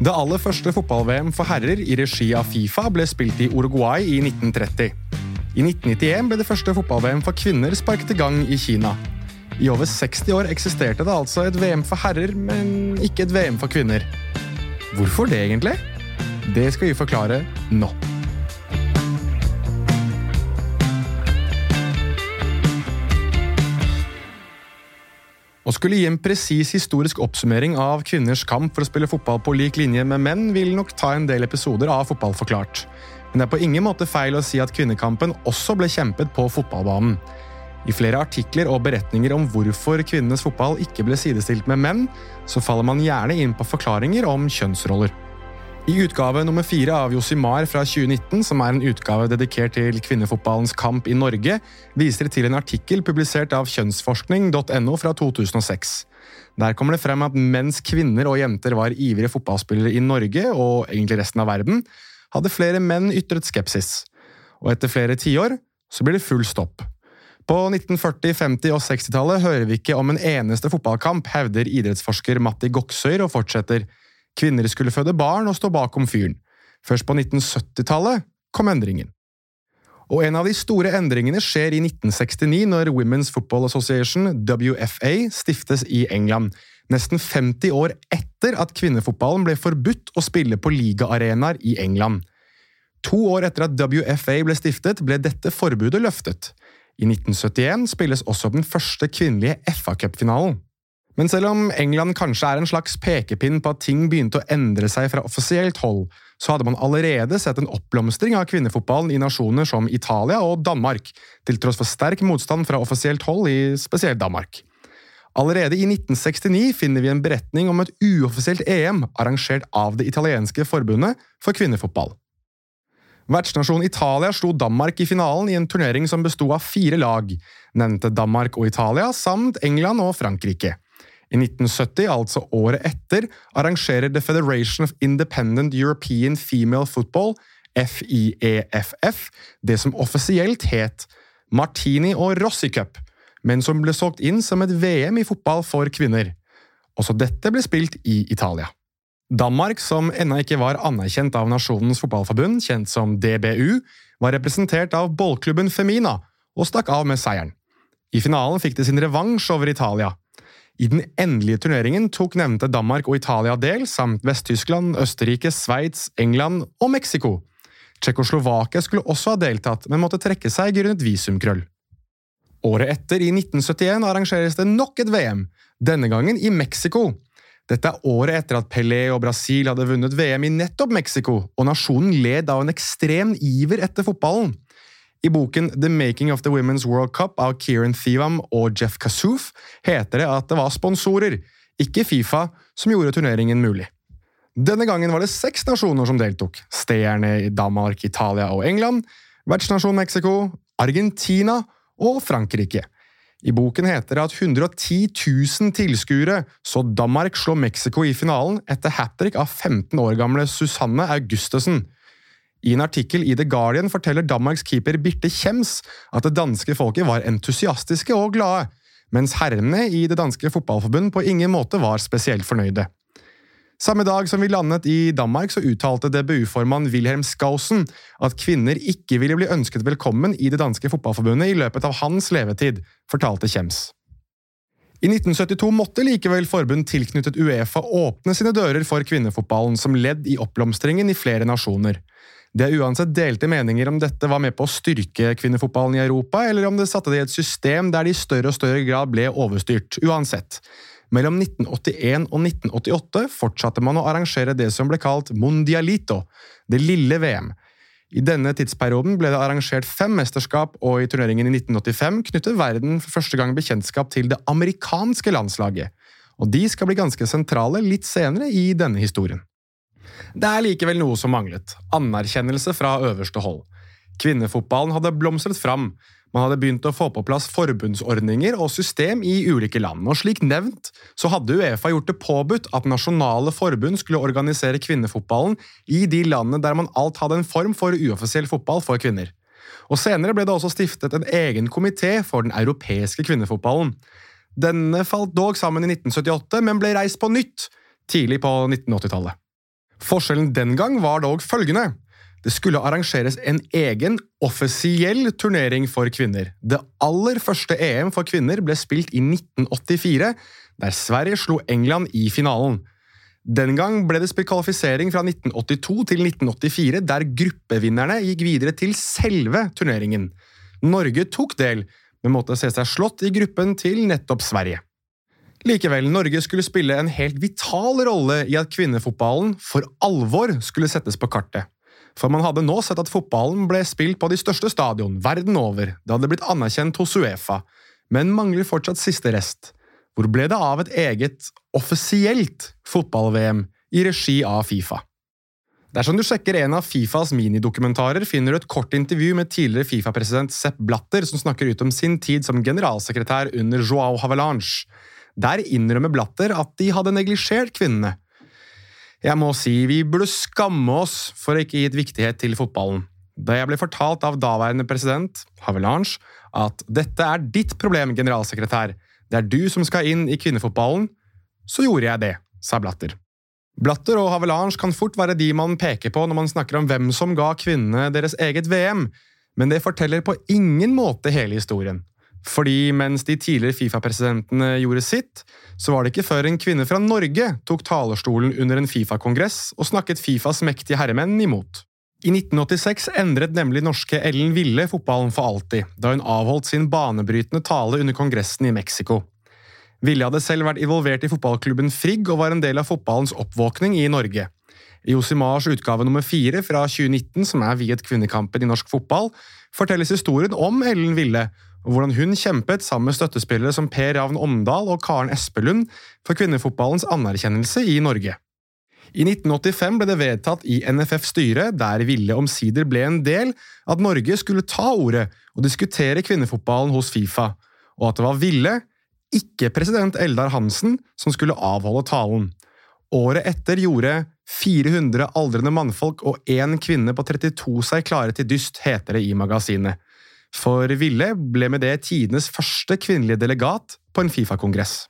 Det aller første fotball-VM for herrer i regi av Fifa ble spilt i Uruguay i 1930. I 1991 ble det første fotball-VM for kvinner sparket i gang i Kina. I over 60 år eksisterte det altså et VM for herrer, men ikke et VM for kvinner. Hvorfor det, egentlig? Det skal vi forklare nå. Å skulle gi en presis historisk oppsummering av kvinners kamp for å spille fotball på lik linje med menn, vil nok ta en del episoder av Fotball forklart. Men det er på ingen måte feil å si at kvinnekampen også ble kjempet på fotballbanen. I flere artikler og beretninger om hvorfor kvinnenes fotball ikke ble sidestilt med menn, så faller man gjerne inn på forklaringer om kjønnsroller. I utgave nummer fire av Josimar fra 2019, som er en utgave dedikert til kvinnefotballens kamp i Norge, viser det til en artikkel publisert av kjønnsforskning.no fra 2006. Der kommer det frem at mens kvinner og jenter var ivrige fotballspillere i Norge, og egentlig resten av verden, hadde flere menn ytret skepsis. Og etter flere tiår så blir det full stopp. På 1940-, 50- og 60-tallet hører vi ikke om en eneste fotballkamp, hevder idrettsforsker Matti Goksøyr og fortsetter. Kvinner skulle føde barn og stå bakom fyren. Først på 1970-tallet kom endringen. Og en av de store endringene skjer i 1969, når Women's Football Association, WFA, stiftes i England. Nesten 50 år etter at kvinnefotballen ble forbudt å spille på ligaarenaer i England. To år etter at WFA ble stiftet, ble dette forbudet løftet. I 1971 spilles også den første kvinnelige FA-cupfinalen. Men selv om England kanskje er en slags pekepinn på at ting begynte å endre seg fra offisielt hold, så hadde man allerede sett en oppblomstring av kvinnefotballen i nasjoner som Italia og Danmark, til tross for sterk motstand fra offisielt hold i spesielt Danmark. Allerede i 1969 finner vi en beretning om et uoffisielt EM arrangert av det italienske forbundet for kvinnefotball. Vertsnasjonen Italia slo Danmark i finalen i en turnering som besto av fire lag, nevnte Danmark og Italia, samt England og Frankrike. I 1970, altså året etter, arrangerer The Federation of Independent European Female Football, FIEFF, det som offisielt het Martini og Rossi Cup, men som ble solgt inn som et VM i fotball for kvinner. Også dette ble spilt i Italia. Danmark, som ennå ikke var anerkjent av Nasjonens fotballforbund, kjent som DBU, var representert av ballklubben Femina og stakk av med seieren. I finalen fikk de sin revansj over Italia. I den endelige turneringen tok nevnte Danmark og Italia del, samt Vest-Tyskland, Østerrike, Sveits, England og Mexico. Tsjekkoslovakia skulle også ha deltatt, men måtte trekke seg grunnet visumkrøll. Året etter, i 1971, arrangeres det nok et VM, denne gangen i Mexico. Dette er året etter at Pelé og Brasil hadde vunnet VM i nettopp Mexico, og nasjonen led av en ekstrem iver etter fotballen. I boken The Making of the Women's World Cup av Kieran Thivam og Jeff Kasouf heter det at det var sponsorer, ikke Fifa, som gjorde turneringen mulig. Denne gangen var det seks nasjoner som deltok. Stayerne i Danmark, Italia og England, vertsnasjon Mexico, Argentina og Frankrike. I boken heter det at 110 000 tilskuere så Danmark slå Mexico i finalen etter hat trick av 15 år gamle Susanne Augustussen. I en artikkel i The Guardian forteller Danmarks keeper Birte Kjems at det danske folket var entusiastiske og glade, mens herrene i det danske fotballforbund på ingen måte var spesielt fornøyde. Samme dag som vi landet i Danmark, så uttalte DBU-formann Wilhelm Skausen at kvinner ikke ville bli ønsket velkommen i det danske fotballforbundet i løpet av hans levetid, fortalte Kjems. I 1972 måtte likevel forbund tilknyttet Uefa åpne sine dører for kvinnefotballen som ledd i oppblomstringen i flere nasjoner. Det er uansett delte meninger om dette var med på å styrke kvinnefotballen i Europa, eller om det satte det i et system der de i større og større grad ble overstyrt. Uansett. Mellom 1981 og 1988 fortsatte man å arrangere det som ble kalt Mondialito, det lille VM. I denne tidsperioden ble det arrangert fem mesterskap, og i turneringen i 1985 knyttet verden for første gang bekjentskap til det amerikanske landslaget. Og de skal bli ganske sentrale litt senere i denne historien. Det er likevel noe som manglet – anerkjennelse fra øverste hold. Kvinnefotballen hadde blomstret fram, man hadde begynt å få på plass forbundsordninger og system i ulike land, og slik nevnt så hadde Uefa gjort det påbudt at nasjonale forbund skulle organisere kvinnefotballen i de landene der man alt hadde en form for uoffisiell fotball for kvinner. Og Senere ble det også stiftet en egen komité for den europeiske kvinnefotballen. Denne falt dog sammen i 1978, men ble reist på nytt tidlig på 1980-tallet. Forskjellen den gang var dog følgende. Det skulle arrangeres en egen, offisiell turnering for kvinner. Det aller første EM for kvinner ble spilt i 1984, der Sverige slo England i finalen. Den gang ble det spilt kvalifisering fra 1982 til 1984, der gruppevinnerne gikk videre til selve turneringen. Norge tok del, men måtte se seg slått i gruppen til nettopp Sverige. Likevel, Norge skulle spille en helt vital rolle i at kvinnefotballen for alvor skulle settes på kartet. For man hadde nå sett at fotballen ble spilt på de største stadion verden over, det hadde blitt anerkjent hos Uefa, men mangler fortsatt siste rest. Hvor ble det av et eget, offisielt fotball-VM i regi av Fifa? Dersom du sjekker en av Fifas minidokumentarer, finner du et kort intervju med tidligere Fifa-president Sepp Blatter, som snakker ut om sin tid som generalsekretær under Joao Havelange. Der innrømmer Blatter at de hadde neglisjert kvinnene. Jeg må si vi burde skamme oss for å ikke gitt viktighet til fotballen. Da jeg ble fortalt av daværende president, Havelange, at dette er ditt problem, generalsekretær, det er du som skal inn i kvinnefotballen, så gjorde jeg det, sa Blatter. Blatter og Havelange kan fort være de man peker på når man snakker om hvem som ga kvinnene deres eget VM, men det forteller på ingen måte hele historien. Fordi mens de tidligere Fifa-presidentene gjorde sitt, så var det ikke før en kvinne fra Norge tok talerstolen under en Fifa-kongress og snakket Fifas mektige herremenn imot. I 1986 endret nemlig norske Ellen Ville fotballen for alltid, da hun avholdt sin banebrytende tale under kongressen i Mexico. Ville hadde selv vært involvert i fotballklubben Frigg og var en del av fotballens oppvåkning i Norge. I Josimars utgave nummer fire fra 2019, som er viet kvinnekampen i norsk fotball, fortelles historien om Ellen Ville og hvordan hun kjempet sammen med støttespillere som Per Ravn Omdal og Karen Espelund for kvinnefotballens anerkjennelse i Norge. I 1985 ble det vedtatt i NFFs styre, der Ville omsider ble en del, at Norge skulle ta ordet og diskutere kvinnefotballen hos Fifa, og at det var Ville, ikke president Eldar Hansen, som skulle avholde talen. Året etter gjorde 400 aldrende mannfolk og én kvinne på 32 seg klare til dyst, heter det i magasinet for Ville ble med det tidenes første kvinnelige delegat på en Fifa-kongress.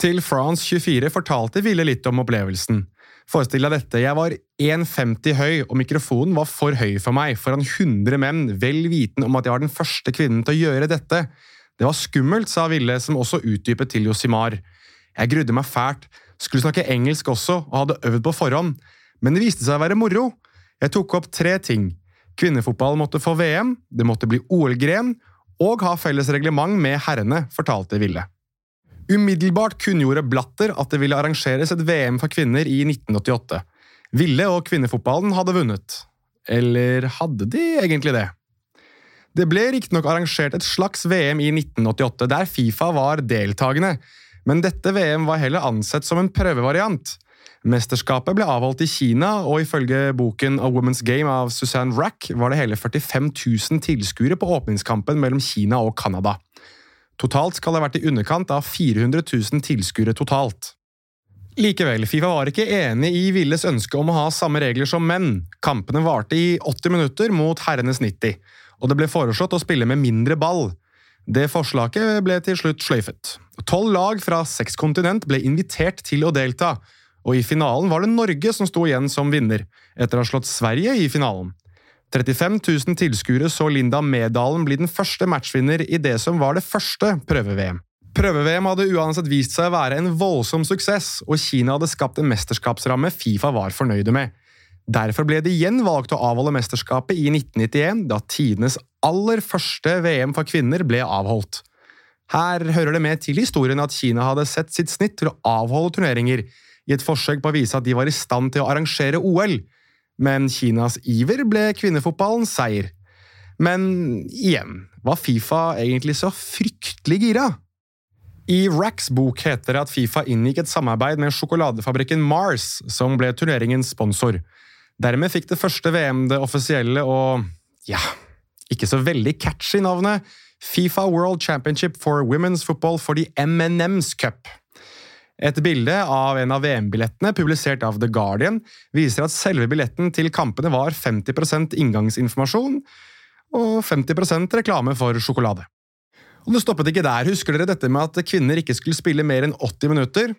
Til France 24 fortalte Ville litt om opplevelsen. Forestill deg dette, jeg var 1,50 høy, og mikrofonen var for høy for meg, foran 100 menn, vel vitende om at jeg var den første kvinnen til å gjøre dette. Det var skummelt, sa Ville, som også utdypet til Josimar. Jeg grudde meg fælt, skulle snakke engelsk også, og hadde øvd på forhånd, men det viste seg å være moro. Jeg tok opp tre ting. Kvinnefotball måtte få VM, det måtte bli OL-gren og ha felles reglement med herrene, fortalte Ville. Umiddelbart kunngjorde Blatter at det ville arrangeres et VM for kvinner i 1988. Ville og kvinnefotballen hadde vunnet. Eller hadde de egentlig det? Det ble riktignok arrangert et slags VM i 1988, der Fifa var deltakende, men dette VM var heller ansett som en prøvevariant. Mesterskapet ble avholdt i Kina, og ifølge boken A Woman's Game av Suzanne Rack var det hele 45 000 tilskuere på åpningskampen mellom Kina og Canada. Totalt skal det ha vært i underkant av 400 000 tilskuere totalt. Likevel, Fifa var ikke enig i Villes ønske om å ha samme regler som menn. Kampene varte i 80 minutter mot herrenes 90, og det ble foreslått å spille med mindre ball. Det forslaget ble til slutt sløyfet. Tolv lag fra seks kontinent ble invitert til å delta, og i finalen var det Norge som sto igjen som vinner, etter å ha slått Sverige i finalen. 35 000 tilskuere så Linda Medalen bli den første matchvinner i det som var det første prøve-VM. Prøve-VM hadde uansett vist seg å være en voldsom suksess, og Kina hadde skapt en mesterskapsramme Fifa var fornøyde med. Derfor ble det igjen valgt å avholde mesterskapet i 1991, da tidenes aller første VM for kvinner ble avholdt. Her hører det med til historien at Kina hadde sett sitt snitt til å avholde turneringer, i et forsøk på å vise at de var i stand til å arrangere OL, men Kinas iver ble kvinnefotballens seier. Men igjen, var Fifa egentlig så fryktelig gira? I Racks bok heter det at Fifa inngikk et samarbeid med sjokoladefabrikken Mars, som ble turneringens sponsor. Dermed fikk det første VM det offisielle og ja, ikke så veldig catchy navnet Fifa World Championship for Women's Football for the M&M's Cup. Et bilde av en av VM-billettene, publisert av The Guardian, viser at selve billetten til kampene var 50% inngangsinformasjon og 50% reklame for sjokolade. Og det stoppet ikke der. Husker dere dette med at kvinner ikke skulle spille mer enn 80 minutter?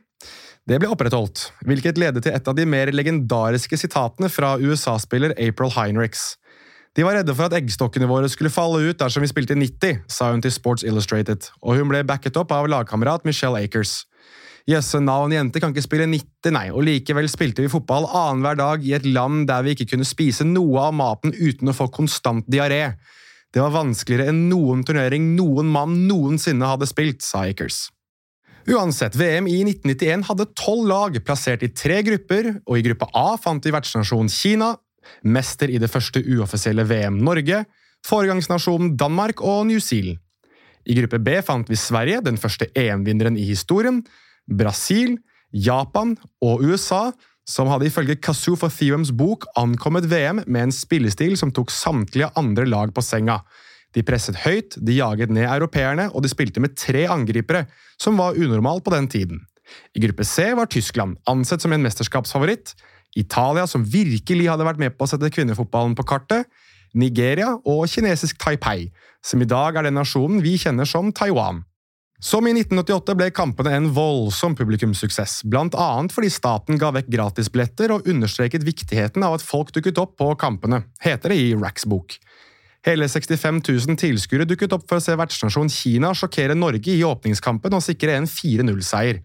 Det ble opprettholdt, hvilket ledet til et av de mer legendariske sitatene fra USA-spiller April Heinrichs. De var redde for at eggstokkene våre skulle falle ut dersom vi spilte 90, sa hun til Sports Illustrated, og hun ble backet opp av lagkamerat Michelle Akers. Jøsse navn, jente kan ikke spille 90, nei, og likevel spilte vi fotball annenhver dag i et land der vi ikke kunne spise noe av maten uten å få konstant diaré. Det var vanskeligere enn noen turnering noen mann noensinne hadde spilt, sa Akers. Uansett, VM i 1991 hadde tolv lag plassert i tre grupper, og i gruppe A fant vi vertsnasjonen Kina, mester i det første uoffisielle VM Norge, foregangsnasjonen Danmark og New Zealand. I gruppe B fant vi Sverige, den første EM-vinneren i historien, Brasil, Japan og USA, som hadde ifølge Kasufa Theorems bok ankommet VM med en spillestil som tok samtlige andre lag på senga. De presset høyt, de jaget ned europeerne, og de spilte med tre angripere, som var unormalt på den tiden. I gruppe C var Tyskland, ansett som en mesterskapsfavoritt, Italia, som virkelig hadde vært med på å sette kvinnefotballen på kartet, Nigeria og kinesisk Taipei, som i dag er den nasjonen vi kjenner som Taiwan. Som i 1988 ble kampene en voldsom publikumssuksess, annet fordi staten ga vekk gratisbilletter og understreket viktigheten av at folk dukket opp på kampene, heter det i Racks bok. Hele 65 000 tilskuere dukket opp for å se vertsnasjon Kina sjokkere Norge i åpningskampen og sikre en 4-0-seier.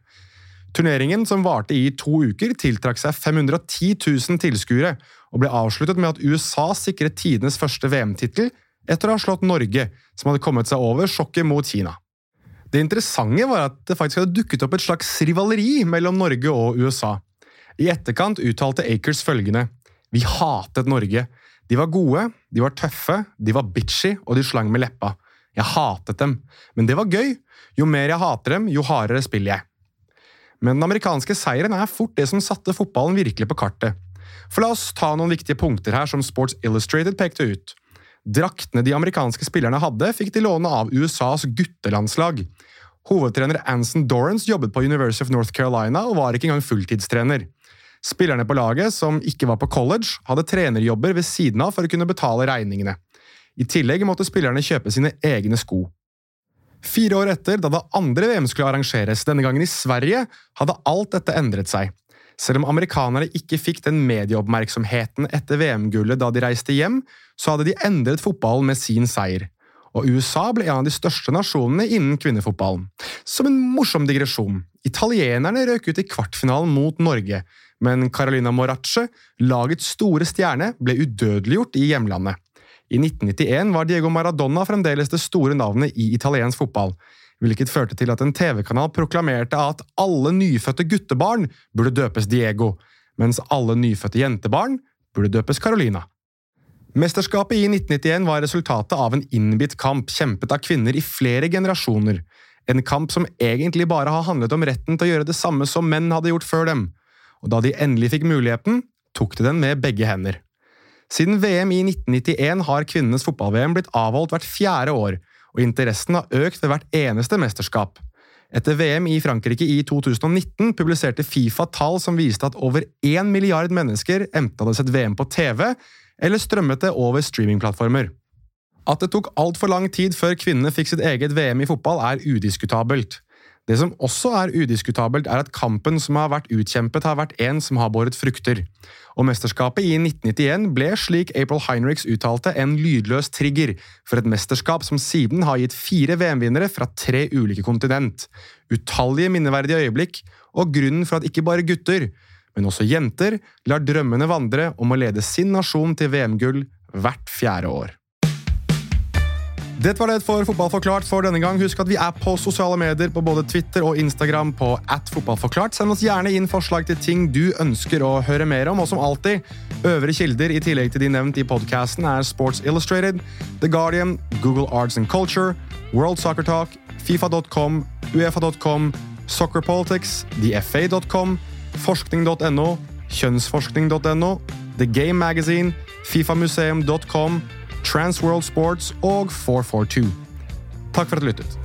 Turneringen, som varte i to uker, tiltrakk seg 510 000 tilskuere og ble avsluttet med at USA sikret tidenes første VM-tittel etter å ha slått Norge, som hadde kommet seg over sjokket mot Kina. Det interessante var at det faktisk hadde dukket opp et slags rivaleri mellom Norge og USA. I etterkant uttalte Akers følgende Vi hatet Norge. De var gode, de var tøffe, de var bitchy, og de slang med leppa. Jeg hatet dem, men det var gøy. Jo mer jeg hater dem, jo hardere spiller jeg. Men den amerikanske seieren er fort det som satte fotballen virkelig på kartet. For la oss ta noen viktige punkter her som Sports Illustrated pekte ut. Draktene de amerikanske spillerne hadde, fikk de låne av USAs guttelandslag. Hovedtrener Anson Dorrance jobbet på University of North Carolina og var ikke engang fulltidstrener. Spillerne på laget, som ikke var på college, hadde trenerjobber ved siden av for å kunne betale regningene. I tillegg måtte spillerne kjøpe sine egne sko. Fire år etter, da det andre VM skulle arrangeres, denne gangen i Sverige, hadde alt dette endret seg. Selv om amerikanerne ikke fikk den medieoppmerksomheten etter VM-gullet da de reiste hjem, så hadde de endret fotballen med sin seier. Og USA ble en av de største nasjonene innen kvinnefotballen. Som en morsom digresjon, italienerne røk ut i kvartfinalen mot Norge, men Carolina Morace, lagets store stjerne, ble udødeliggjort i hjemlandet. I 1991 var Diego Maradona fremdeles det store navnet i italiensk fotball, hvilket førte til at en TV-kanal proklamerte at alle nyfødte guttebarn burde døpes Diego, mens alle nyfødte jentebarn burde døpes Carolina. Mesterskapet i 1991 var resultatet av en innbitt kamp kjempet av kvinner i flere generasjoner. En kamp som egentlig bare har handlet om retten til å gjøre det samme som menn hadde gjort før dem. Og da de endelig fikk muligheten, tok de den med begge hender. Siden VM i 1991 har kvinnenes fotball-VM blitt avholdt hvert fjerde år, og interessen har økt ved hvert eneste mesterskap. Etter VM i Frankrike i 2019 publiserte Fifa tall som viste at over én milliard mennesker enten hadde sett VM på TV eller strømmet det over streamingplattformer. At det tok altfor lang tid før kvinnene fikk sitt eget VM i fotball, er udiskutabelt. Det som også er udiskutabelt, er at kampen som har vært utkjempet, har vært en som har båret frukter. Og mesterskapet i 1991 ble, slik April Heinrichs uttalte, en lydløs trigger for et mesterskap som siden har gitt fire VM-vinnere fra tre ulike kontinent. Utallige minneverdige øyeblikk, og grunnen for at ikke bare gutter, men også jenter lar drømmene vandre om å lede sin nasjon til VM-gull hvert fjerde år. Det var det for Fotballforklart for denne gang. Husk at vi er på sosiale medier på både Twitter og Instagram på at fotballforklart. Send oss gjerne inn forslag til ting du ønsker å høre mer om. Og som alltid, øvrige kilder i tillegg til de nevnt i podkasten er Sports Illustrated, The Guardian, Google Arts and Culture, World Soccer Talk, Fifa.com, Uefa.com, Soccerpolitics, TheFA.com, forskning.no, kjønnsforskning.no, The Game Magazine, Fifamuseum.com Transworld Sports og 442. Takk for at du lyttet.